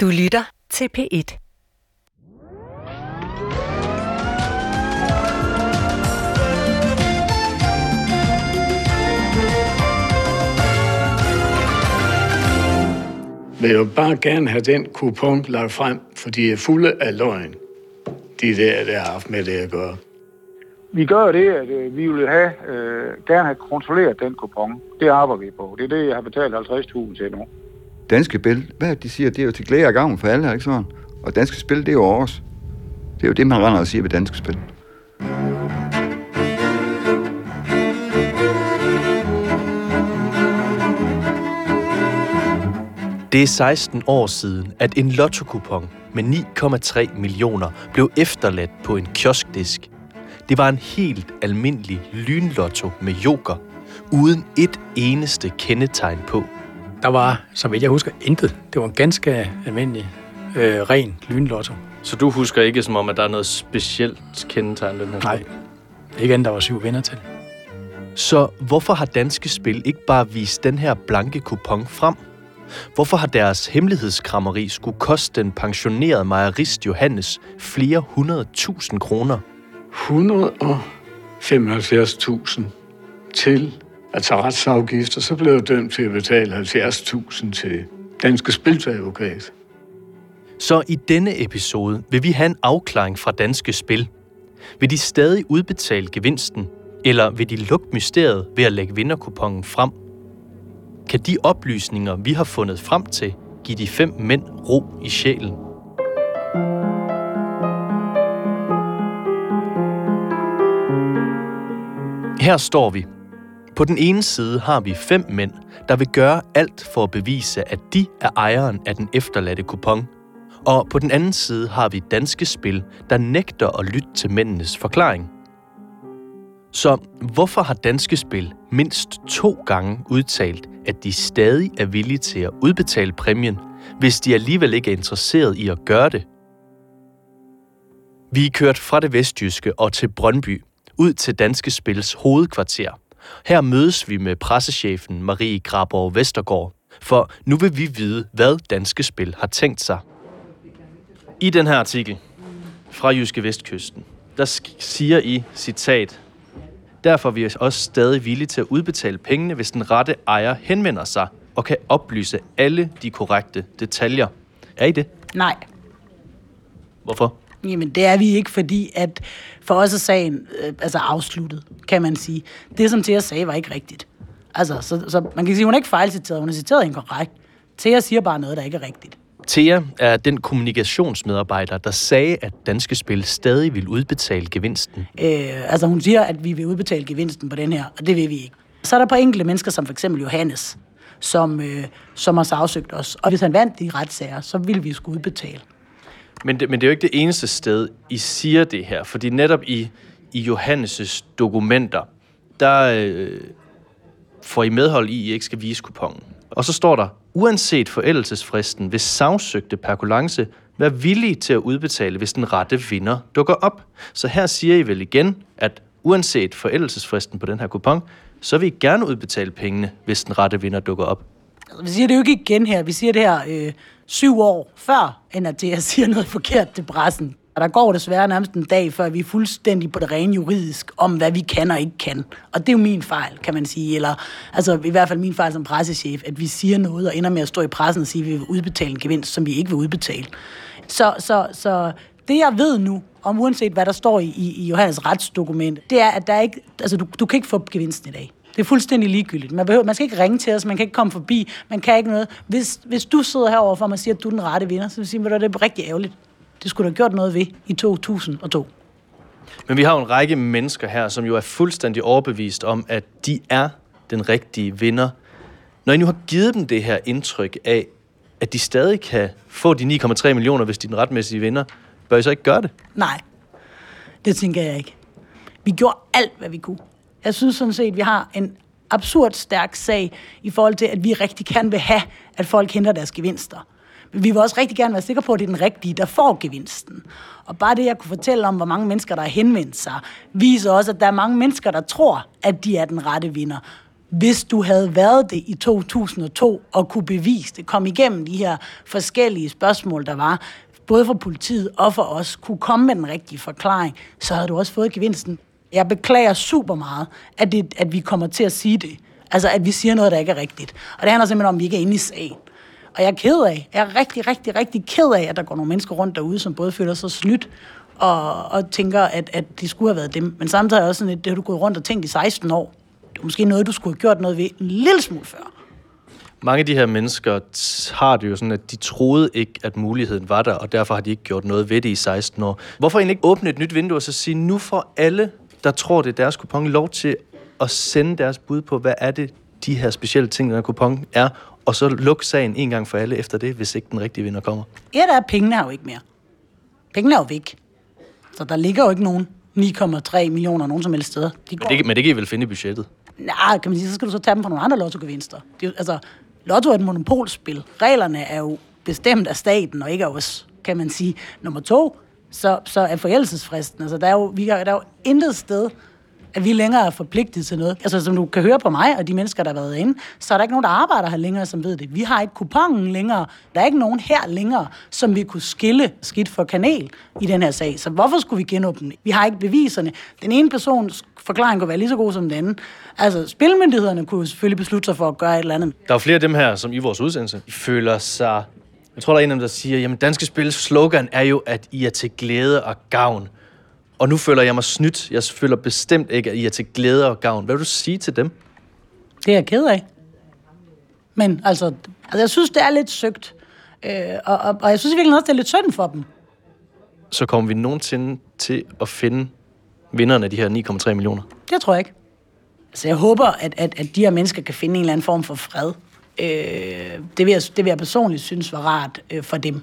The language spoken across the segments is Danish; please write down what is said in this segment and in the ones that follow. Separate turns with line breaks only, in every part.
Du lytter til P1.
vil jo bare gerne have den kupon lagt frem, for de er fulde af løgn, de der, der har haft med det at gøre.
Vi gør det, at øh, vi vil have, øh, gerne have kontrolleret den kupon. Det arbejder vi på. Det er det, jeg har betalt 50.000 til nu.
Danske Spil, hvad de siger, det er jo til glæde og gavn for alle, ikke sådan? Og Danske Spil, det er jo også. Det er jo det, man render og siger ved Danske Spil.
Det er 16 år siden, at en lottokupon med 9,3 millioner blev efterladt på en kioskdisk. Det var en helt almindelig lynlotto med joker, uden et eneste kendetegn på.
Der var, som jeg husker, intet. Det var en ganske almindelig, øh, ren lynlotto.
Så du husker ikke som om, at der er noget specielt kendetegn den her
Nej, ikke andet, der var syv vinder til.
Så hvorfor har Danske Spil ikke bare vist den her blanke kupon frem? Hvorfor har deres hemmelighedskrammeri skulle koste den pensionerede mejerist Johannes flere hundrede tusind kroner?
175.000 til altså retsafgifter, så blev jeg dømt til at betale 70.000 til Danske Spilsadvokat.
Så i denne episode vil vi have en afklaring fra Danske Spil. Vil de stadig udbetale gevinsten, eller vil de lukke mysteriet ved at lægge vinderkupongen frem? Kan de oplysninger, vi har fundet frem til, give de fem mænd ro i sjælen? Her står vi. På den ene side har vi fem mænd, der vil gøre alt for at bevise, at de er ejeren af den efterladte kupon. Og på den anden side har vi danske spil, der nægter at lytte til mændenes forklaring. Så hvorfor har danske spil mindst to gange udtalt, at de stadig er villige til at udbetale præmien, hvis de alligevel ikke er interesseret i at gøre det? Vi er kørt fra det vestjyske og til Brøndby, ud til Danske Spils hovedkvarter. Her mødes vi med pressechefen Marie Graborg Vestergaard, for nu vil vi vide, hvad Danske Spil har tænkt sig. I den her artikel fra Jyske Vestkysten, der siger I, citat, Derfor er vi også stadig villige til at udbetale pengene, hvis den rette ejer henvender sig og kan oplyse alle de korrekte detaljer. Er I det?
Nej.
Hvorfor?
Jamen, det er vi ikke, fordi at for os er sagen øh, altså afsluttet, kan man sige. Det, som Thea sagde, var ikke rigtigt. Altså, så, så man kan sige, hun er ikke fejlciteret, hun er citeret inkorrekt. Thea siger bare noget, der ikke er rigtigt.
Thea er den kommunikationsmedarbejder, der sagde, at Danske Spil stadig vil udbetale gevinsten.
Øh, altså hun siger, at vi vil udbetale gevinsten på den her, og det vil vi ikke. Så er der på enkelte mennesker, som for eksempel Johannes, som, øh, som har sagsøgt os. Og hvis han vandt de retssager, så ville vi skulle udbetale.
Men det, men det er jo ikke det eneste sted, I siger det her. Fordi netop i, i Johannes' dokumenter, der øh, får I medhold i, at I ikke skal vise kupongen. Og så står der, uanset forældelsesfristen vil sagsøgte perkulance være villige til at udbetale, hvis den rette vinder dukker op. Så her siger I vel igen, at uanset forældelsesfristen på den her kupon, så vil I gerne udbetale pengene, hvis den rette vinder dukker op.
Vi siger det jo ikke igen her. Vi siger det her øh, syv år før, end at det, jeg siger noget forkert til pressen. Og der går desværre nærmest en dag, før vi er fuldstændig på det rene juridisk, om hvad vi kan og ikke kan. Og det er jo min fejl, kan man sige. Eller altså i hvert fald min fejl som pressechef, at vi siger noget og ender med at stå i pressen og sige, at vi vil udbetale en gevinst, som vi ikke vil udbetale. Så, så, så det jeg ved nu, om uanset hvad der står i, i, i Johannes retsdokument, det er, at der er ikke, altså, du, du kan ikke få gevinsten i dag. Det er fuldstændig ligegyldigt. Man, behøver, man skal ikke ringe til os, man kan ikke komme forbi, man kan ikke noget. Hvis, hvis du sidder herovre for mig og siger, at du er den rette vinder, så vil jeg sige, at det er rigtig ærgerligt. Det skulle du have gjort noget ved i 2002.
Men vi har jo en række mennesker her, som jo er fuldstændig overbevist om, at de er den rigtige vinder. Når I nu har givet dem det her indtryk af, at de stadig kan få de 9,3 millioner, hvis de er den retmæssige vinder, bør I så ikke gøre det?
Nej, det tænker jeg ikke. Vi gjorde alt, hvad vi kunne. Jeg synes sådan set, at vi har en absurd stærk sag i forhold til, at vi rigtig gerne vil have, at folk henter deres gevinster. Men vi vil også rigtig gerne være sikre på, at det er den rigtige, der får gevinsten. Og bare det, jeg kunne fortælle om, hvor mange mennesker, der har henvendt sig, viser også, at der er mange mennesker, der tror, at de er den rette vinder. hvis du havde været det i 2002 og kunne bevise det, kom igennem de her forskellige spørgsmål, der var, både for politiet og for os, kunne komme med den rigtige forklaring, så havde du også fået gevinsten. Jeg beklager super meget, at, det, at vi kommer til at sige det. Altså, at vi siger noget, der ikke er rigtigt. Og det handler simpelthen om, at vi ikke er inde i sagen. Og jeg er ked af, jeg er rigtig, rigtig, rigtig ked af, at der går nogle mennesker rundt derude, som både føler sig snydt og, og tænker, at, at det skulle have været dem. Men samtidig er også sådan, at det har du gået rundt og tænkt i 16 år. Det er måske noget, du skulle have gjort noget ved en lille smule før.
Mange af de her mennesker har det jo sådan, at de troede ikke, at muligheden var der, og derfor har de ikke gjort noget ved det i 16 år. Hvorfor egentlig ikke åbne et nyt vindue og så sige, nu får alle, der tror, det er deres kupon, lov til at sende deres bud på, hvad er det, de her specielle ting, der kupon er, og så lukke sagen en gang for alle efter det, hvis ikke den rigtige vinder kommer.
Ja, der er pengene er jo ikke mere. Pengene er jo væk. Så der ligger jo ikke nogen 9,3 millioner nogen som helst steder.
De men, det, men det kan I vel finde i budgettet?
Nej, kan man sige, så skal du så tage dem på nogle andre lottogevinster. Det, altså, lotto er et monopolspil. Reglerne er jo bestemt af staten, og ikke af os, kan man sige. Nummer to, så, så er forældelsesfristen. Altså, der er jo, vi har, der er jo intet sted, at vi længere er forpligtet til noget. Altså, som du kan høre på mig og de mennesker, der har været inde, så er der ikke nogen, der arbejder her længere, som ved det. Vi har ikke kupongen længere. Der er ikke nogen her længere, som vi kunne skille skidt for kanel i den her sag. Så hvorfor skulle vi genåbne Vi har ikke beviserne. Den ene persons forklaring kunne være lige så god som den anden. Altså, spilmyndighederne kunne selvfølgelig beslutte sig for at gøre et eller andet.
Der er flere af dem her, som i vores udsendelse, føler sig... Jeg tror, der er en af dem, der siger, jamen Danske Spils slogan er jo, at I er til glæde og gavn og nu føler jeg mig snydt. Jeg føler bestemt ikke, at I er til glæde og gavn. Hvad vil du sige til dem?
Det er jeg ked af. Men altså, altså jeg synes, det er lidt søgt. Øh, og, og, og jeg synes virkelig også, det er lidt synd for dem.
Så kommer vi nogensinde til at finde vinderne af de her 9,3 millioner?
Det tror jeg ikke. Altså, jeg håber, at, at, at de her mennesker kan finde en eller anden form for fred. Øh, det, vil jeg, det vil jeg personligt synes var rart øh, for dem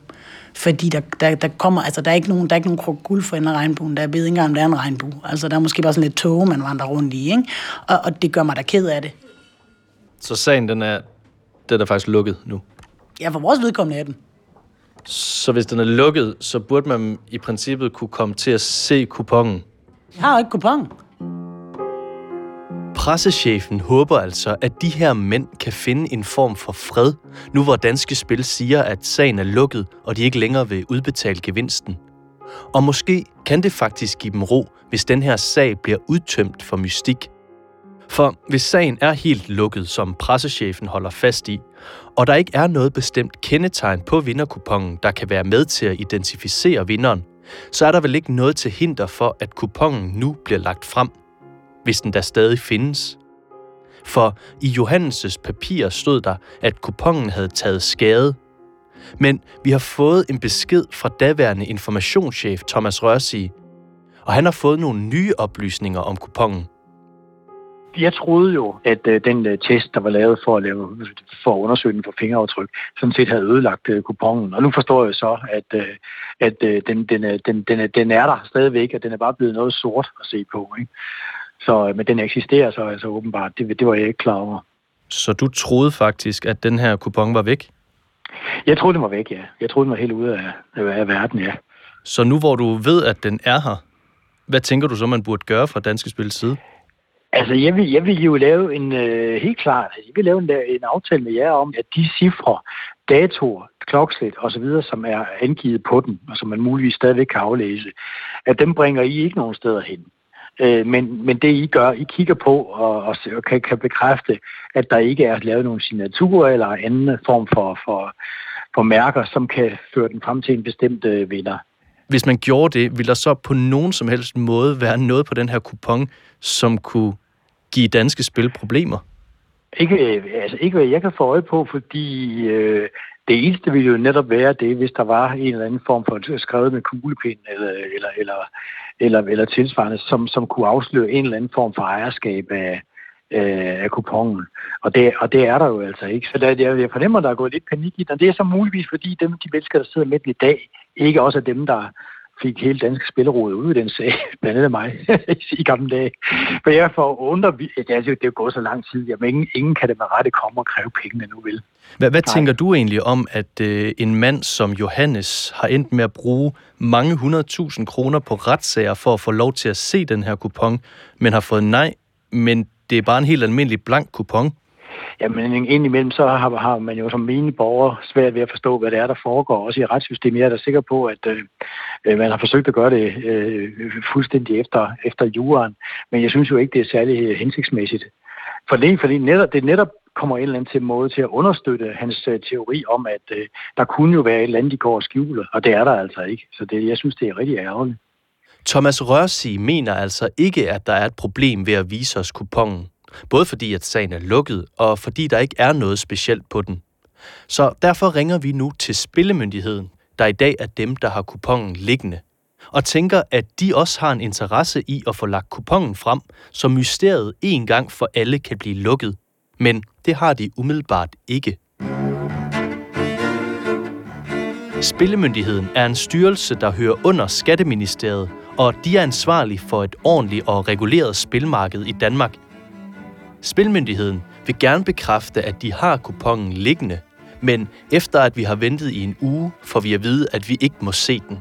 fordi der, der, der kommer, altså der er ikke nogen, der er ikke nogen guld for en regnbuen, der er ved ikke engang, om der er en regnbue. Altså der er måske bare sådan lidt tåge, man vandrer rundt i, ikke? Og, og det gør mig da ked af det.
Så sagen, den er, den er faktisk lukket nu?
Ja, for vores vedkommende er den.
Så hvis den er lukket, så burde man i princippet kunne komme til at se kupongen?
Jeg har jo ikke kupon.
Pressechefen håber altså, at de her mænd kan finde en form for fred, nu hvor Danske Spil siger, at sagen er lukket, og de ikke længere vil udbetale gevinsten. Og måske kan det faktisk give dem ro, hvis den her sag bliver udtømt for mystik. For hvis sagen er helt lukket, som pressechefen holder fast i, og der ikke er noget bestemt kendetegn på vinderkupongen, der kan være med til at identificere vinderen, så er der vel ikke noget til hinder for, at kupongen nu bliver lagt frem – hvis den der stadig findes. For i Johannes' papir stod der, at kupongen havde taget skade. Men vi har fået en besked fra daværende informationschef Thomas Rørsi, og han har fået nogle nye oplysninger om kupongen.
Jeg troede jo, at øh, den øh, test, der var lavet for at, lave, for at undersøge den for fingeraftryk, sådan set havde ødelagt øh, kupongen. Og nu forstår jeg så, at, at den, den, den, den, den er der stadigvæk, og den er bare blevet noget sort at se på. Ikke? Så, øh, men den eksisterer så altså åbenbart. Det, det var jeg ikke klar over.
Så du troede faktisk, at den her kupon var væk?
Jeg troede, den var væk, ja. Jeg troede, den var helt ude af, af verden, ja.
Så nu hvor du ved, at den er her, hvad tænker du så, man burde gøre fra Danske Spils side?
Altså, jeg vil, jeg vil jo lave en, øh, helt klart, jeg vil lave en, en aftale med jer om, at de cifre, datoer, klokslet osv., som er angivet på den, og som man muligvis stadigvæk kan aflæse, at dem bringer I ikke nogen steder hen. Øh, men, men det I gør, I kigger på og, og, og kan, kan bekræfte, at der ikke er lavet nogen signaturer eller anden form for, for, for mærker, som kan føre den frem til en bestemt øh, vinder.
Hvis man gjorde det, ville der så på nogen som helst måde være noget på den her kupon, som kunne give danske spil problemer?
Ikke, altså ikke hvad jeg kan få øje på, fordi øh, det eneste ville jo netop være det, hvis der var en eller anden form for skrevet med kuglepind eller, eller, eller, eller, eller tilsvarende, som, som kunne afsløre en eller anden form for ejerskab af, øh, af kupongen. Og det, og det er der jo altså ikke. Så der, jeg, jeg fornemmer, der er gået lidt panik i den. Det er så muligvis, fordi dem, de mennesker, der sidder med i dag, ikke også er dem, der fik hele danske spilleråd ud i den sag, blandt andet mig, i gamle dage. For jeg får under, det er, det er gået så lang tid, jamen ingen, ingen kan det med rette komme og kræve pengene nu, vil.
Hvad, hvad tænker du egentlig om, at øh, en mand som Johannes har endt med at bruge mange hundredtusind kroner på retssager for at få lov til at se den her kupon, men har fået nej, men det er bare en helt almindelig blank kupon.
Jamen indimellem så har, har man jo som mine borgere svært ved at forstå, hvad det er, der foregår, også i retssystemet. Jeg er da sikker på, at øh, øh man har forsøgt at gøre det øh, fuldstændig efter, efter juraen, men jeg synes jo ikke, det er særlig øh, hensigtsmæssigt. For det, fordi netop, det netop kommer en eller anden til måde til at understøtte hans øh, teori om, at øh, der kunne jo være et eller andet, de går og skjule, og det er der altså ikke. Så det, jeg synes, det er rigtig ærgerligt.
Thomas Rørsi mener altså ikke, at der er et problem ved at vise os kupongen. Både fordi, at sagen er lukket, og fordi der ikke er noget specielt på den. Så derfor ringer vi nu til Spillemyndigheden, der i dag er dem, der har kupongen liggende, og tænker, at de også har en interesse i at få lagt kupongen frem, så mysteriet en gang for alle kan blive lukket. Men det har de umiddelbart ikke. Spillemyndigheden er en styrelse, der hører under Skatteministeriet, og de er ansvarlige for et ordentligt og reguleret spilmarked i Danmark. Spilmyndigheden vil gerne bekræfte, at de har kupongen liggende, men efter at vi har ventet i en uge, får vi at vide, at vi ikke må se den.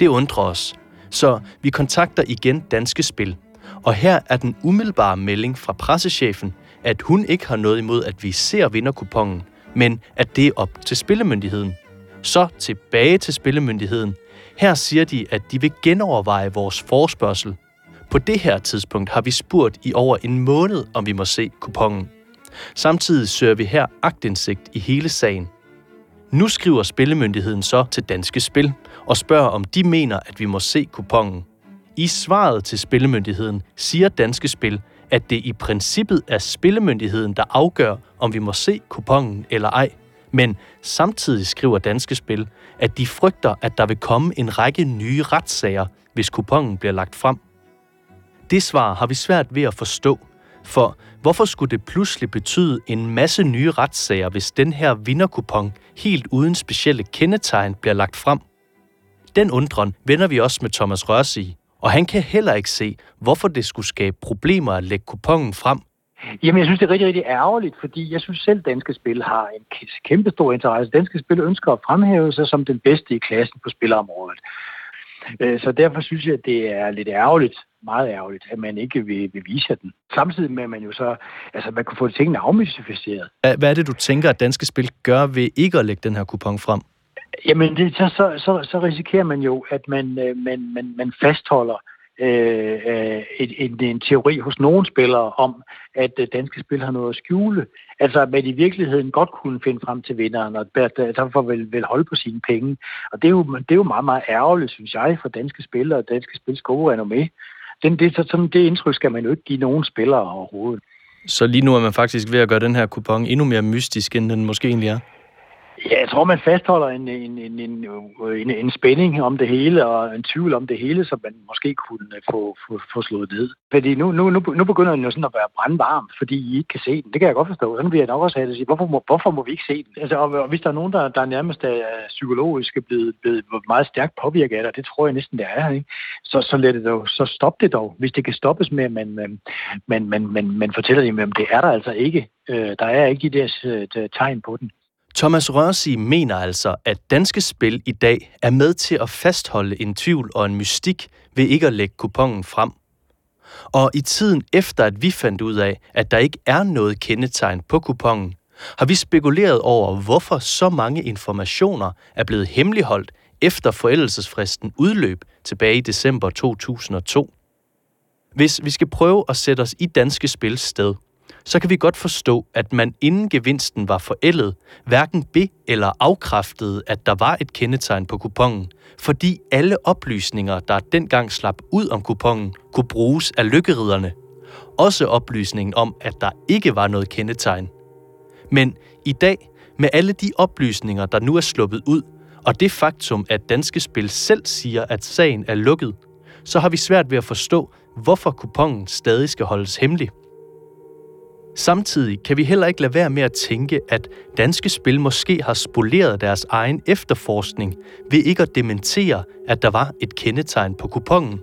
Det undrer os, så vi kontakter igen Danske Spil. Og her er den umiddelbare melding fra pressechefen, at hun ikke har noget imod, at vi ser vinderkupongen, men at det er op til Spillemyndigheden. Så tilbage til Spillemyndigheden. Her siger de, at de vil genoverveje vores forspørgsel. På det her tidspunkt har vi spurgt i over en måned, om vi må se kupongen. Samtidig søger vi her agtindsigt i hele sagen. Nu skriver Spillemyndigheden så til Danske Spil og spørger, om de mener, at vi må se kupongen. I svaret til Spillemyndigheden siger Danske Spil, at det i princippet er Spillemyndigheden, der afgør, om vi må se kupongen eller ej. Men samtidig skriver Danske Spil, at de frygter, at der vil komme en række nye retssager, hvis kupongen bliver lagt frem. Det svar har vi svært ved at forstå, for hvorfor skulle det pludselig betyde en masse nye retssager, hvis den her vinderkupon helt uden specielle kendetegn bliver lagt frem? Den undren vender vi også med Thomas Rørs i, og han kan heller ikke se, hvorfor det skulle skabe problemer at lægge kupongen frem.
Jamen, jeg synes, det er rigtig, rigtig ærgerligt, fordi jeg synes selv, at Danske Spil har en kæmpe stor interesse. Danske Spil ønsker at fremhæve sig som den bedste i klassen på spilområdet. Øh, så derfor synes jeg, at det er lidt ærgerligt, meget ærgerligt, at man ikke vil, vil vise den. Samtidig med, at man jo så, altså man kunne få tingene afmystificeret.
Hvad er det, du tænker, at Danske Spil gør ved ikke at lægge den her kupon frem?
Jamen, det, så, så, så, så risikerer man jo, at man, øh, man, man, man fastholder øh, øh, en, en, en teori hos nogle spillere om, at øh, danske spil har noget at skjule. Altså, at man i virkeligheden godt kunne finde frem til vinderen, og derfor vil, vil holde på sine penge. Og det er, jo, det er jo meget, meget ærgerligt, synes jeg, for danske spillere og danske spils gode renommé. Den, det, sådan, det indtryk skal man jo ikke give nogen spillere overhovedet.
Så lige nu er man faktisk ved at gøre den her kupon endnu mere mystisk, end den måske egentlig er?
Ja, jeg tror, man fastholder en, en, en, en, en, en spænding om det hele, og en tvivl om det hele, som man måske kunne få, få, få slået ned. Fordi nu, nu, nu, nu begynder den jo sådan at være brandvarm, fordi I ikke kan se den. Det kan jeg godt forstå. Sådan vil jeg nok også have det sige, hvorfor må, hvorfor må vi ikke se den? Altså, og, og hvis der er nogen, der, der nærmest er psykologisk blevet, blevet meget stærkt påvirket af det, det tror jeg næsten, det er, ikke? Så, så, lad det dog, så stop det dog. Hvis det kan stoppes med, at man, man, man, man, man, man fortæller dem, at det er der altså ikke. Øh, der er ikke de der øh, tegn på den.
Thomas Rørsi mener altså, at danske spil i dag er med til at fastholde en tvivl og en mystik ved ikke at lægge kupongen frem. Og i tiden efter, at vi fandt ud af, at der ikke er noget kendetegn på kupongen, har vi spekuleret over, hvorfor så mange informationer er blevet hemmeligholdt efter forældelsesfristen udløb tilbage i december 2002. Hvis vi skal prøve at sætte os i danske spils sted, så kan vi godt forstå, at man inden gevinsten var forældet, hverken be- eller afkræftede, at der var et kendetegn på kupongen, fordi alle oplysninger, der dengang slap ud om kupongen, kunne bruges af lykkeriderne. Også oplysningen om, at der ikke var noget kendetegn. Men i dag, med alle de oplysninger, der nu er sluppet ud, og det faktum, at Danske Spil selv siger, at sagen er lukket, så har vi svært ved at forstå, hvorfor kupongen stadig skal holdes hemmelig. Samtidig kan vi heller ikke lade være med at tænke, at danske spil måske har spoleret deres egen efterforskning ved ikke at dementere, at der var et kendetegn på kupongen.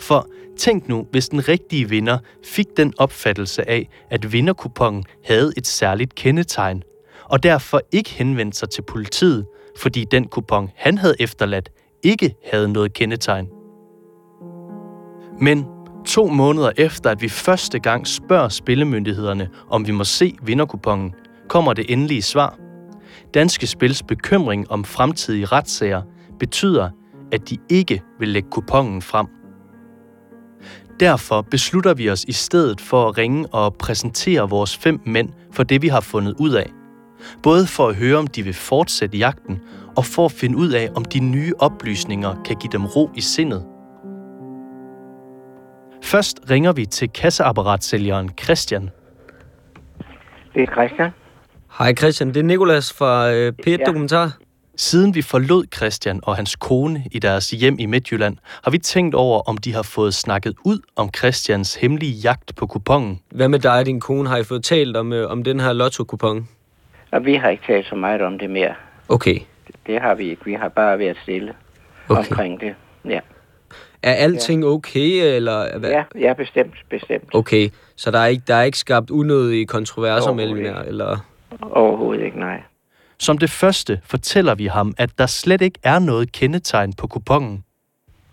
For tænk nu, hvis den rigtige vinder fik den opfattelse af, at vinderkupongen havde et særligt kendetegn, og derfor ikke henvendte sig til politiet, fordi den kupon, han havde efterladt, ikke havde noget kendetegn. Men To måneder efter, at vi første gang spørger spillemyndighederne, om vi må se vinderkupongen, kommer det endelige svar. Danske Spils bekymring om fremtidige retssager betyder, at de ikke vil lægge kupongen frem. Derfor beslutter vi os i stedet for at ringe og præsentere vores fem mænd for det, vi har fundet ud af. Både for at høre, om de vil fortsætte jagten, og for at finde ud af, om de nye oplysninger kan give dem ro i sindet. Først ringer vi til kasseapparatsælgeren Christian.
Det er Christian.
Hej Christian, det er Nikolas fra øh, P1
Ja.
Dokumentar.
Siden vi forlod Christian og hans kone i deres hjem i Midtjylland, har vi tænkt over, om de har fået snakket ud om Christians hemmelige jagt på kupongen.
Hvad med dig og din kone? Har I fået talt om, øh, om den her lotto-kupon?
Og vi har ikke talt så meget om det mere.
Okay.
Det har vi ikke. Vi har bare været stille
okay.
omkring det. Ja.
Er alting okay, eller hvad?
ja, ja, bestemt, bestemt.
Okay, så der er ikke, der er ikke skabt unødige kontroverser mellem jer, eller?
Overhovedet ikke, nej.
Som det første fortæller vi ham, at der slet ikke er noget kendetegn på kupongen.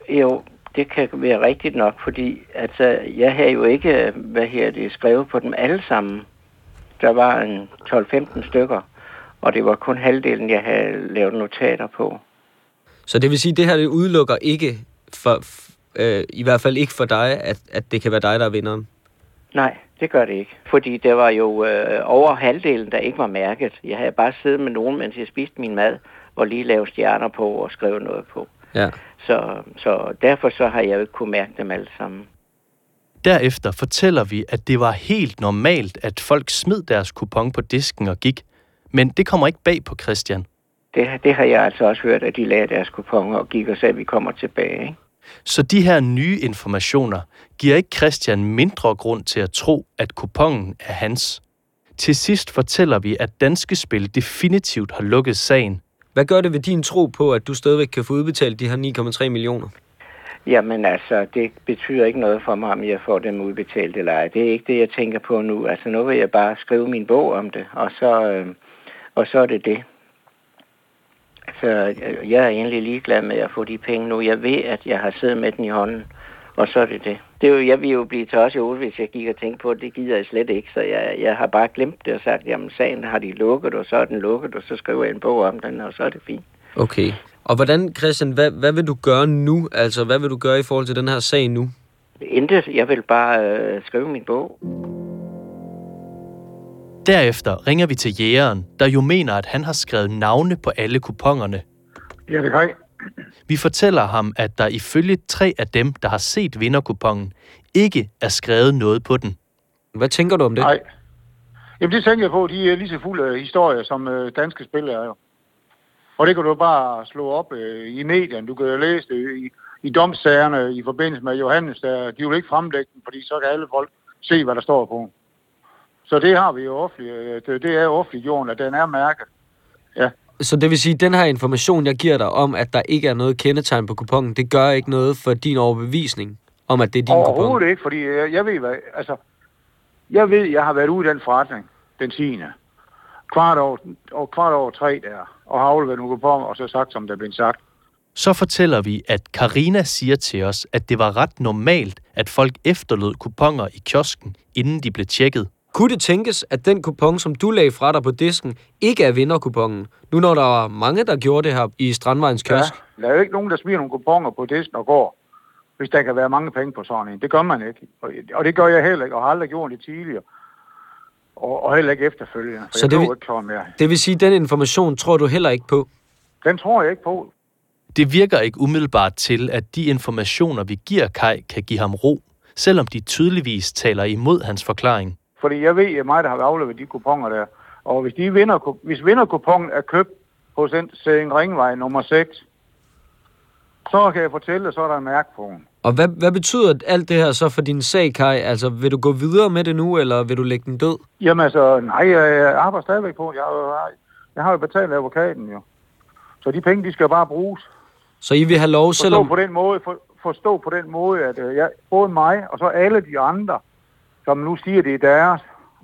Jo, det kan være rigtigt nok, fordi altså, jeg havde jo ikke, hvad her det, skrevet på dem alle sammen. Der var en 12-15 stykker, og det var kun halvdelen, jeg havde lavet notater på.
Så det vil sige, at det her det udelukker ikke, for, øh, i hvert fald ikke for dig, at, at det kan være dig, der er vinderen?
Nej, det gør det ikke. Fordi det var jo øh, over halvdelen, der ikke var mærket. Jeg havde bare siddet med nogen, mens jeg spiste min mad, og lige lavet stjerner på og skrevet noget på.
Ja.
Så, så derfor så har jeg jo ikke kunne mærke dem alle sammen.
Derefter fortæller vi, at det var helt normalt, at folk smed deres kupon på disken og gik. Men det kommer ikke bag på Christian.
Det, det har jeg altså også hørt, at de lagde deres kuponer og gik og sagde, at vi kommer tilbage. Ikke?
Så de her nye informationer giver ikke Christian mindre grund til at tro, at kupongen er hans. Til sidst fortæller vi, at Danske Spil definitivt har lukket sagen.
Hvad gør det ved din tro på, at du stadigvæk kan få udbetalt de her 9,3 millioner?
Jamen altså, det betyder ikke noget for mig, om jeg får dem udbetalt eller ej. Det er ikke det, jeg tænker på nu. Altså nu vil jeg bare skrive min bog om det, og så, øh, og så er det det. Altså, øh, jeg er egentlig ligeglad med at få de penge nu. Jeg ved, at jeg har siddet med den i hånden, og så er det det. det er jo, jeg vil jo blive i hovedet, hvis jeg gik og tænkte på, at det gider jeg slet ikke. Så jeg, jeg har bare glemt det og sagt, jamen sagen har de lukket, og så er den lukket, og så skriver jeg en bog om den, og så er det fint.
Okay. Og hvordan, Christian, hvad, hvad vil du gøre nu? Altså, hvad vil du gøre i forhold til den her sag nu?
Intet. Jeg vil bare øh, skrive min bog.
Derefter ringer vi til jægeren, der jo mener, at han har skrevet navne på alle kuponerne.
Ja, det kan.
Vi fortæller ham, at der ifølge tre af dem, der har set vinderkupongen, ikke er skrevet noget på den.
Hvad tænker du om det?
Nej. Jamen, det tænker jeg på. De er lige så fulde af historier, som øh, danske spil er jo. Og det kan du bare slå op øh, i medierne. Du kan jo læse det i, i domssagerne i forbindelse med Johannes. Der, de vil ikke fremlægge den, fordi så kan alle folk se, hvad der står på. Så det har vi jo offentligt. øh, Det, er jo offentligt jorden, at den er mærket. Ja.
Så det vil sige, at den her information, jeg giver dig om, at der ikke er noget kendetegn på kupongen, det gør ikke noget for din overbevisning om, at det er din kupon?
Overhovedet ikke, fordi jeg, jeg ved, hvad, altså, jeg ved, jeg har været ude i den forretning den 10. Kvart over, og kvart over tre der, og har afleveret nogle kuponer, og så sagt, som der blev sagt.
Så fortæller vi, at Karina siger til os, at det var ret normalt, at folk efterlod kuponer i kiosken, inden de blev tjekket.
Kunne det tænkes, at den kupon, som du lagde fra dig på disken, ikke er vinderkupongen? Nu når der var mange, der gjorde det her i Strandvejens kiosk.
Ja, der er jo ikke nogen, der smider nogle kuponer på disken og går, hvis der kan være mange penge på sådan en. Det gør man ikke. Og, og det gør jeg heller ikke, og har aldrig gjort det tidligere. Og, og heller ikke efterfølgende, for
Så
jeg
det
tror
vil-
ikke sådan mere.
Det vil sige, at den information tror du heller ikke på?
Den tror jeg ikke på.
Det virker ikke umiddelbart til, at de informationer, vi giver Kai, kan give ham ro, selvom de tydeligvis taler imod hans forklaring.
Fordi jeg ved, at mig, der har afleveret de kuponer der. Og hvis, de vinder, hvis vinderkupongen er købt hos den Sæding Ringvej nummer 6, så kan jeg fortælle, så er der en mærke på den.
Og hvad, hvad betyder alt det her så for din sag, Kai? Altså, vil du gå videre med det nu, eller vil du lægge den død?
Jamen altså, nej, jeg arbejder stadigvæk på. Jeg har jo, jeg har jo betalt advokaten jo. Så de penge, de skal bare bruges.
Så I vil have lov,
Forstå
selvom...
på den måde, for, forstå på den måde, at øh, jeg, både mig og så alle de andre, som nu siger, det er deres,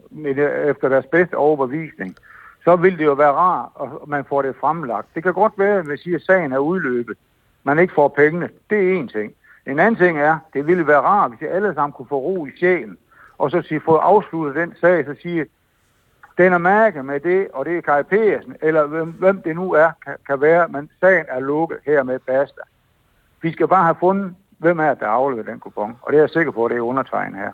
med efter deres bedste overbevisning, så vil det jo være rart, at man får det fremlagt. Det kan godt være, at man siger, at sagen er udløbet, man ikke får pengene. Det er en ting. En anden ting er, det ville være rart, hvis alle sammen kunne få ro i sjælen, og så sige, få afsluttet den sag, så sige, den er mærket med det, og det er Kai Persen, eller hvem, hvem det nu er, kan, kan være, men sagen er lukket her med basta. Vi skal bare have fundet, hvem er der afleverer den kupon, og det er jeg sikker på, at det er undertegnet her.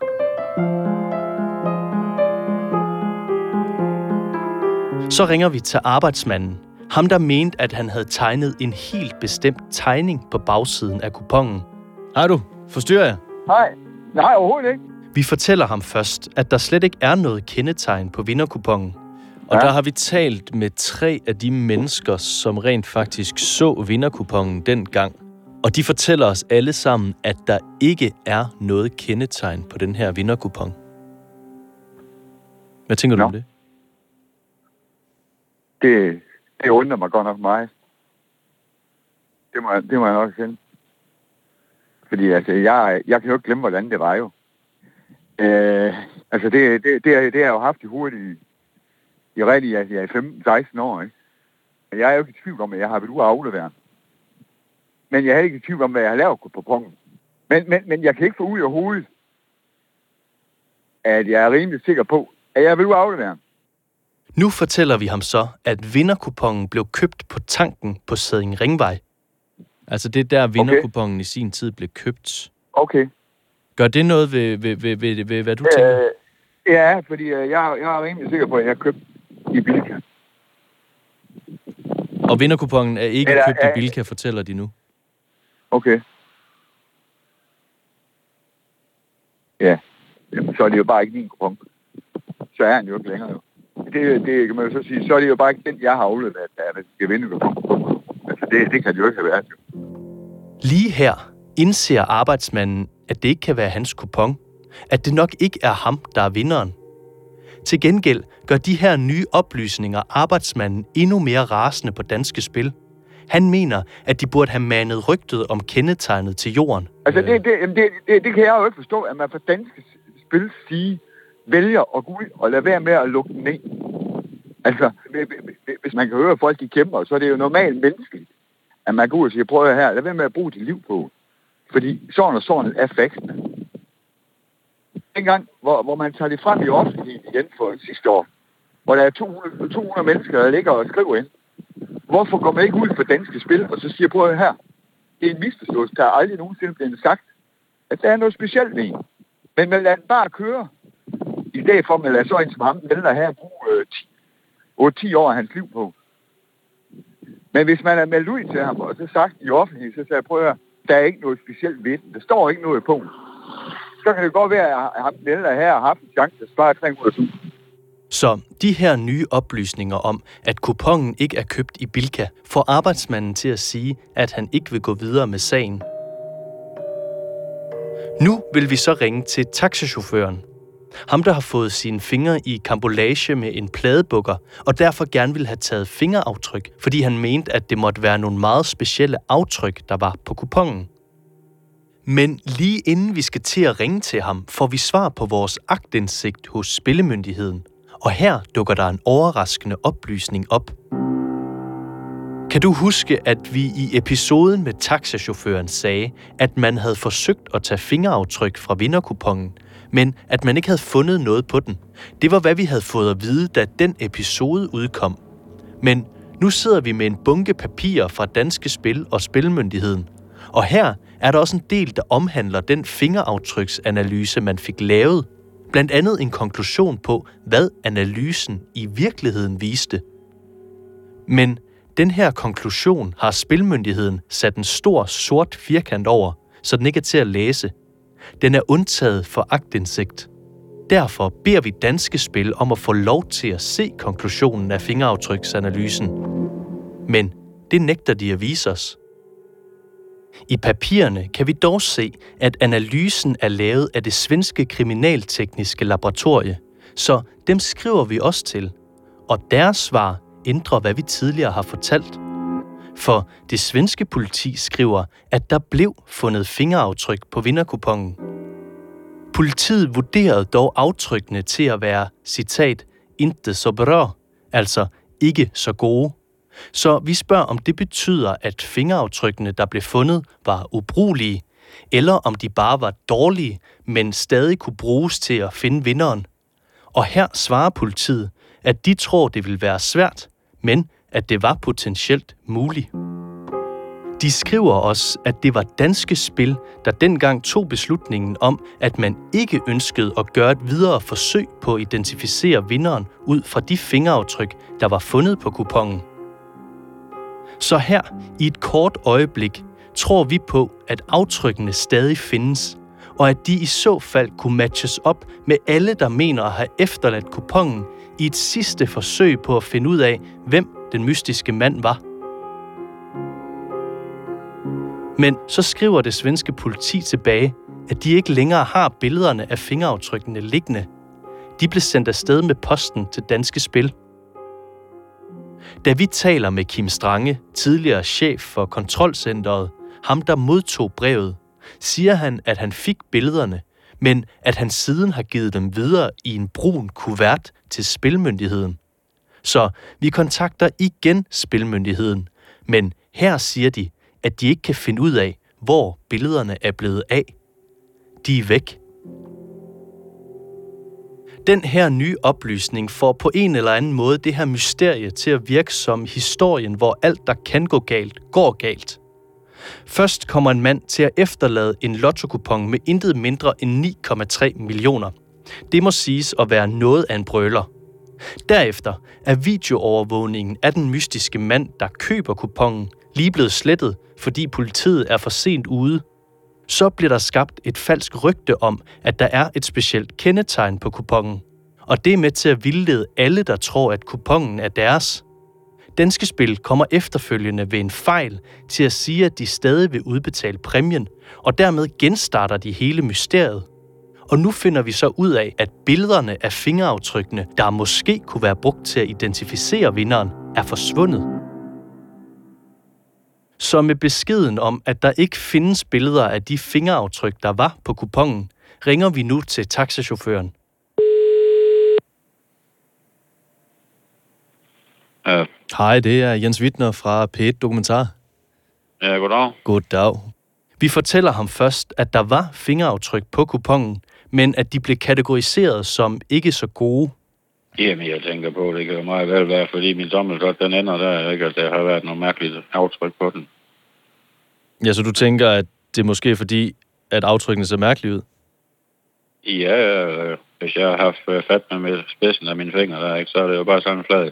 Så ringer vi til arbejdsmanden. Ham, der mente, at han havde tegnet en helt bestemt tegning på bagsiden af kupongen. Har du? Forstyrrer jeg?
Nej, nej overhovedet ikke.
Vi fortæller ham først, at der slet ikke er noget kendetegn på vinderkupongen. Og ja. der har vi talt med tre af de mennesker, som rent faktisk så vinderkupongen dengang. Og de fortæller os alle sammen, at der ikke er noget kendetegn på den her vinderkupon. Hvad tænker du
Nå.
om det?
Det, det undrer mig godt nok meget. Det må, det må jeg nok sige. Fordi altså, jeg, jeg kan jo ikke glemme, hvordan det var jo. Øh, altså, det, det, det, det har jeg jo haft i hovedet i, i rigtig, altså, jeg er 15-16 år, ikke? Og Jeg er jo ikke i tvivl om, at jeg har været ude at aflevere. Men jeg er ikke i tvivl om, hvad jeg har lavet på pongen. Men, men, men jeg kan ikke få ud af hovedet, at jeg er rimelig sikker på, at jeg vil ude aflevere.
Nu fortæller vi ham så, at vinderkupongen blev købt på tanken på Sæding Ringvej. Altså det er der, vinderkupongen i sin tid blev købt.
Okay.
Gør det noget ved, ved, ved, ved, ved hvad du tænker?
Øh, ja, fordi øh, jeg, jeg er rimelig sikker på, at jeg har købt i Bilka.
Og vinderkupongen er ikke
Eller
købt
er-
i Bilka, fortæller de nu.
Okay. Ja. Jamen, så er det jo bare ikke min kupon. Så er han jo ikke længere. Jo. Det, det kan man jo så sige. Så er det jo bare ikke den, jeg har afleveret, der er, der skal vinde. Altså, det, det kan det jo ikke have været. Jo.
Lige her indser arbejdsmanden, at det ikke kan være hans kupon. At det nok ikke er ham, der er vinderen. Til gengæld gør de her nye oplysninger arbejdsmanden endnu mere rasende på danske spil. Han mener, at de burde have manet rygtet om kendetegnet til jorden.
Altså, det, det, det, det, det kan jeg jo ikke forstå, at man for danske spil sige, vælger at gå ud og lade være med at lukke den ned. Altså, hvis- man kan høre, at folk de kæmper, så er det jo normalt menneskeligt, at man går ud og siger, prøv at her, lad være med at bruge dit liv på. Fordi sådan og sådan er faktene. Dengang, hvor, hvor man tager det frem i offentligheden igen for sidste år, hvor der er 200, 200 mennesker, der ligger og skriver ind. Hvorfor går man ikke ud for danske spil, og så siger, prøv at her, det er en misforståelse, der er aldrig nogensinde blevet sagt, at der er noget specielt ved en. Men man lader den bare køre, i stedet at man lader så en som ham, den der her bruge øh, 10, 8-10 år af hans liv på. Men hvis man er meldt ud til ham, og så sagt i offentlighed, så sagde jeg, prøv at høre, der er ikke noget specielt ved den. Der står ikke noget på den. Så kan det godt være, at ham den ældre her har haft en chance til at spare 300.000.
Så de her nye oplysninger om, at kupongen ikke er købt i Bilka, får arbejdsmanden til at sige, at han ikke vil gå videre med sagen. Nu vil vi så ringe til taxachaufføren. Ham, der har fået sine fingre i kambolage med en pladebukker, og derfor gerne vil have taget fingeraftryk, fordi han mente, at det måtte være nogle meget specielle aftryk, der var på kupongen. Men lige inden vi skal til at ringe til ham, får vi svar på vores agtindsigt hos Spillemyndigheden. Og her dukker der en overraskende oplysning op. Kan du huske, at vi i episoden med taxachaufføren sagde, at man havde forsøgt at tage fingeraftryk fra vinderkupongen, men at man ikke havde fundet noget på den? Det var, hvad vi havde fået at vide, da den episode udkom. Men nu sidder vi med en bunke papirer fra Danske Spil og Spilmyndigheden. Og her er der også en del, der omhandler den fingeraftryksanalyse, man fik lavet. Blandt andet en konklusion på, hvad analysen i virkeligheden viste. Men den her konklusion har Spilmyndigheden sat en stor sort firkant over, så den ikke er til at læse. Den er undtaget for agtindsigt. Derfor beder vi Danske Spil om at få lov til at se konklusionen af fingeraftryksanalysen. Men det nægter de at vise os. I papirerne kan vi dog se, at analysen er lavet af det svenske kriminaltekniske laboratorie, så dem skriver vi også til. Og deres svar ændrer, hvad vi tidligere har fortalt. For det svenske politi skriver, at der blev fundet fingeraftryk på vinderkupongen. Politiet vurderede dog aftrykkene til at være, citat, inte så bra, altså ikke så gode. Så vi spørger, om det betyder, at fingeraftrykkene, der blev fundet, var ubrugelige, eller om de bare var dårlige, men stadig kunne bruges til at finde vinderen. Og her svarer politiet, at de tror, det vil være svært, men at det var potentielt muligt. De skriver også, at det var danske spil, der dengang tog beslutningen om, at man ikke ønskede at gøre et videre forsøg på at identificere vinderen ud fra de fingeraftryk, der var fundet på kupongen. Så her, i et kort øjeblik, tror vi på, at aftrykkene stadig findes, og at de i så fald kunne matches op med alle, der mener at have efterladt kupongen i et sidste forsøg på at finde ud af, hvem den mystiske mand var. Men så skriver det svenske politi tilbage, at de ikke længere har billederne af fingeraftrykkene liggende. De blev sendt afsted med posten til Danske Spil. Da vi taler med Kim Strange, tidligere chef for kontrolcentret, ham der modtog brevet, siger han, at han fik billederne, men at han siden har givet dem videre i en brun kuvert til Spilmyndigheden. Så vi kontakter igen Spilmyndigheden, men her siger de, at de ikke kan finde ud af, hvor billederne er blevet af. De er væk. Den her nye oplysning får på en eller anden måde det her mysterie til at virke som historien, hvor alt, der kan gå galt, går galt. Først kommer en mand til at efterlade en lottokupon med intet mindre end 9,3 millioner. Det må siges at være noget af en brøler. Derefter er videoovervågningen af den mystiske mand, der køber kupongen, lige blevet slettet, fordi politiet er for sent ude. Så bliver der skabt et falsk rygte om, at der er et specielt kendetegn på kupongen. Og det er med til at vildlede alle, der tror, at kupongen er deres. Danske Spil kommer efterfølgende ved en fejl til at sige, at de stadig vil udbetale præmien, og dermed genstarter de hele mysteriet. Og nu finder vi så ud af, at billederne af fingeraftrykkene, der måske kunne være brugt til at identificere vinderen, er forsvundet. Så med beskeden om, at der ikke findes billeder af de fingeraftryk, der var på kupongen, ringer vi nu til taxachaufføren.
Ja.
Hej, det er Jens Wittner fra P1 Dokumentar.
Ja, goddag.
Goddag. Vi fortæller ham først, at der var fingeraftryk på kupongen, men at de blev kategoriseret som ikke så gode.
Jamen, jeg tænker på, det kan jo meget vel være, fordi min tommeltot, den ender der, ikke? At der har været noget mærkeligt aftryk på den.
Ja, så du tænker, at det er måske fordi, at aftrykkene ser mærkelige ud?
Ja, øh, hvis jeg har haft øh, fat med, med spidsen af mine fingre der, ikke? så er det jo bare sådan en flad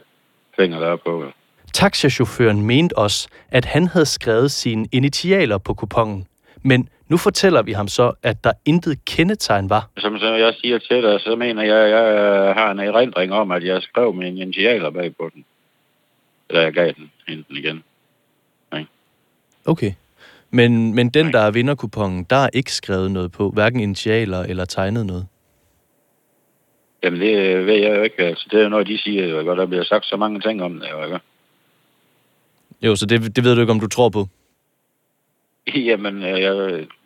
finger, der er på.
Taxachaufføren mente også, at han havde skrevet sine initialer på kupongen. Men nu fortæller vi ham så, at der intet kendetegn var.
Som så jeg siger til dig, så mener jeg, at jeg har en erindring om, at jeg skrev mine initialer bag på den. Eller jeg gav den enten igen. Nej.
Okay. Men, men den, der er vinderkupongen, der er ikke skrevet noget på, hverken initialer eller tegnet noget.
Jamen, det ved jeg jo ikke. Altså, det er jo noget, de siger, jo, ikke? Der bliver sagt så mange ting om det, jo, ikke?
Jo, så det, det ved du ikke, om du tror på?
Jamen, øh, jeg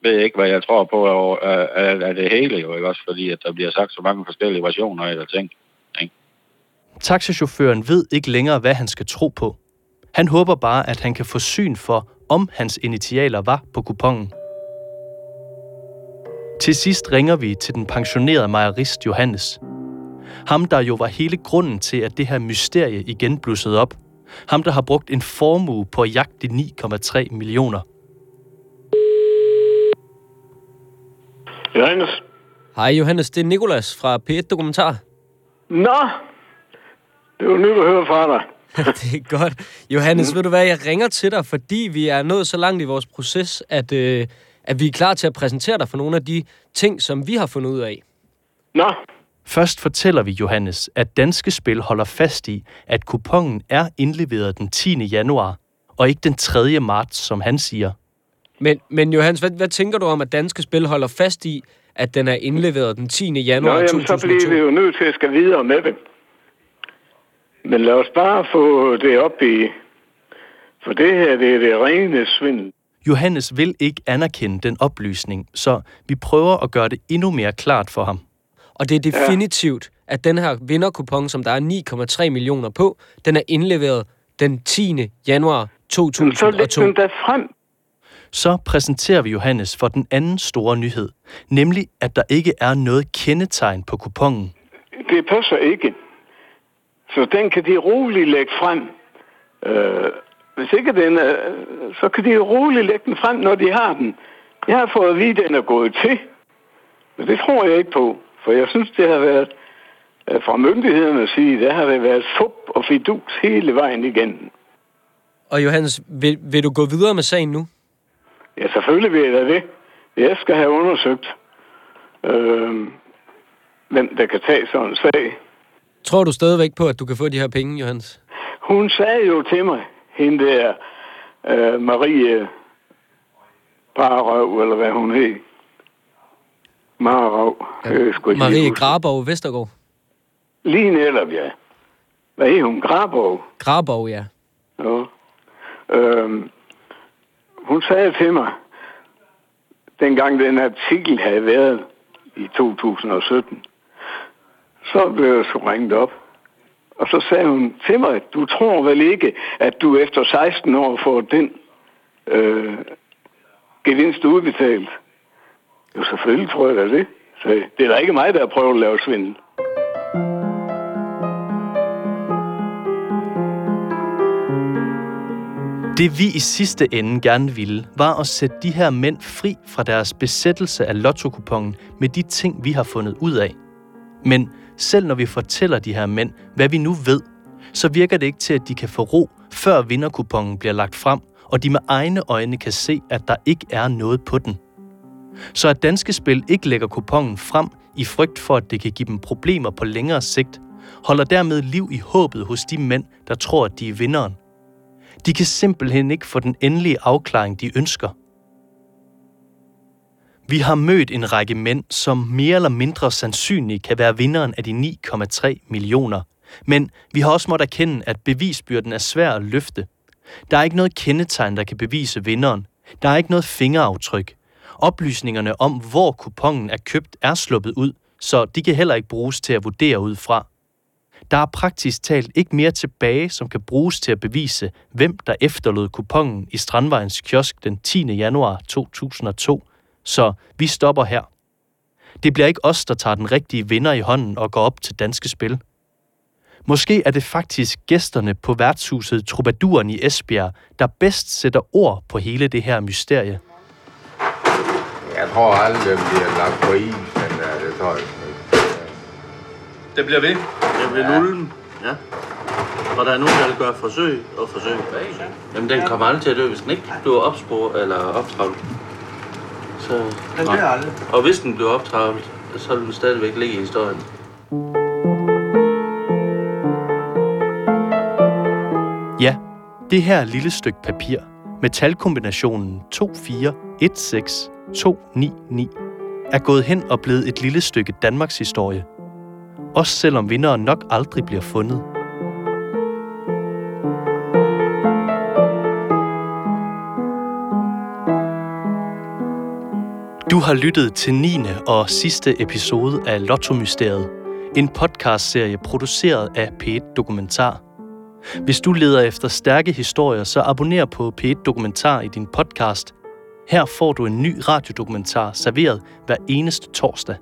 ved ikke, hvad jeg tror på af, af, af det hele, jo, ikke også? Fordi at der bliver sagt så mange forskellige versioner af ting. Ikke?
Taxichaufføren ved ikke længere, hvad han skal tro på. Han håber bare, at han kan få syn for, om hans initialer var på kupongen. Til sidst ringer vi til den pensionerede mejerist Johannes. Ham, der jo var hele grunden til, at det her mysterie igen blussede op. Ham, der har brugt en formue på at jagte 9,3 millioner.
Johannes.
Hej Johannes, det er Nikolas fra P1 Dokumentar.
Nå, det var nyt at høre fra dig.
det er godt. Johannes, mm. ved du hvad, jeg ringer til dig, fordi vi er nået så langt i vores proces, at, øh, at vi er klar til at præsentere dig for nogle af de ting, som vi har fundet ud af.
Nå.
Først fortæller vi Johannes, at Danske Spil holder fast i, at kupongen er indleveret den 10. januar, og ikke den 3. marts, som han siger.
Men, men Johannes, hvad, hvad tænker du om, at Danske Spil holder fast i, at den er indleveret den 10. januar
Nå, jamen,
2002?
så bliver vi jo nødt til at skal videre med det. Men lad os bare få det op i... For det her, det er det rene svindel.
Johannes vil ikke anerkende den oplysning, så vi prøver at gøre det endnu mere klart for ham.
Og det er definitivt, ja. at den her vinderkupon, som der er 9,3 millioner på, den er indleveret den 10. januar 2002.
Så læg den da frem.
Så præsenterer vi Johannes for den anden store nyhed, nemlig at der ikke er noget kendetegn på kupongen.
Det passer ikke. Så den kan de roligt lægge frem. Øh, hvis ikke den er, så kan de roligt lægge den frem, når de har den. Jeg har fået at vide, at den er gået til. Men det tror jeg ikke på. For jeg synes, det har været øh, fra myndighedernes side, der har det været fup og fidus hele vejen igennem.
Og Johannes, vil, vil du gå videre med sagen nu?
Ja, selvfølgelig vil jeg da det. Jeg skal have undersøgt, øh, hvem der kan tage sådan en sag.
Tror du stadigvæk på, at du kan få de her penge, Johannes?
Hun sagde jo til mig, hende der øh, Marie Parrøv, eller hvad hun hed. Marrøv. Ja.
Marie Grabov Vestergaard.
Lige netop, ja. Hvad hed hun? Grabov?
Grabov, ja.
Ja. Øhm, hun sagde til mig, dengang den artikel havde været i 2017, så blev jeg så ringet op. Og så sagde hun til mig, du tror vel ikke, at du efter 16 år får den øh, gevinst udbetalt? Jo, selvfølgelig tror jeg da det. Så det er da ikke mig, der har prøvet at lave svindel.
Det vi i sidste ende gerne ville, var at sætte de her mænd fri fra deres besættelse af lotto med de ting, vi har fundet ud af. Men selv når vi fortæller de her mænd, hvad vi nu ved, så virker det ikke til, at de kan få ro, før vinderkupongen bliver lagt frem, og de med egne øjne kan se, at der ikke er noget på den. Så at Danske Spil ikke lægger kupongen frem i frygt for, at det kan give dem problemer på længere sigt, holder dermed liv i håbet hos de mænd, der tror, at de er vinderen. De kan simpelthen ikke få den endelige afklaring, de ønsker. Vi har mødt en række mænd, som mere eller mindre sandsynligt kan være vinderen af de 9,3 millioner. Men vi har også måttet erkende, at bevisbyrden er svær at løfte. Der er ikke noget kendetegn, der kan bevise vinderen. Der er ikke noget fingeraftryk. Oplysningerne om, hvor kupongen er købt, er sluppet ud, så de kan heller ikke bruges til at vurdere ud fra. Der er praktisk talt ikke mere tilbage, som kan bruges til at bevise, hvem der efterlod kupongen i Strandvejens kiosk den 10. januar 2002, så vi stopper her. Det bliver ikke os, der tager den rigtige vinder i hånden og går op til danske spil. Måske er det faktisk gæsterne på værtshuset Troubaduren i Esbjerg, der bedst sætter ord på hele det her mysterie.
Jeg tror aldrig, det bliver lagt på is, men det tror jeg
det bliver ved. Det bliver nullen. Ja. Og der er nogen, der vil gøre forsøg og forsøg. Jamen, den kommer aldrig til at dø, hvis den ikke bliver opspor eller optravlet. Så, den dør aldrig. Og hvis den bliver optravlet, så vil den stadigvæk ligge i historien.
Ja, det her lille stykke papir med talkombinationen 2416299 er gået hen og blevet et lille stykke Danmarks historie. Også selvom vinderen nok aldrig bliver fundet. Du har lyttet til 9. og sidste episode af Lotto-mysteriet. En podcastserie produceret af P1 Dokumentar. Hvis du leder efter stærke historier, så abonner på P1 Dokumentar i din podcast. Her får du en ny radiodokumentar serveret hver eneste torsdag.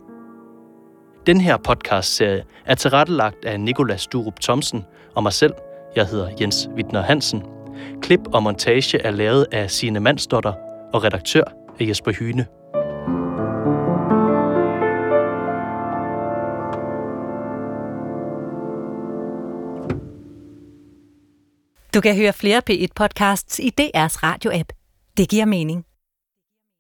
Den her podcastserie er tilrettelagt af Nikolas Durup Thomsen og mig selv. Jeg hedder Jens Wittner Hansen. Klip og montage er lavet af Signe Mandsdotter og redaktør er Jesper Hyne.
Du kan høre flere P1-podcasts i DR's radio-app. Det giver mening.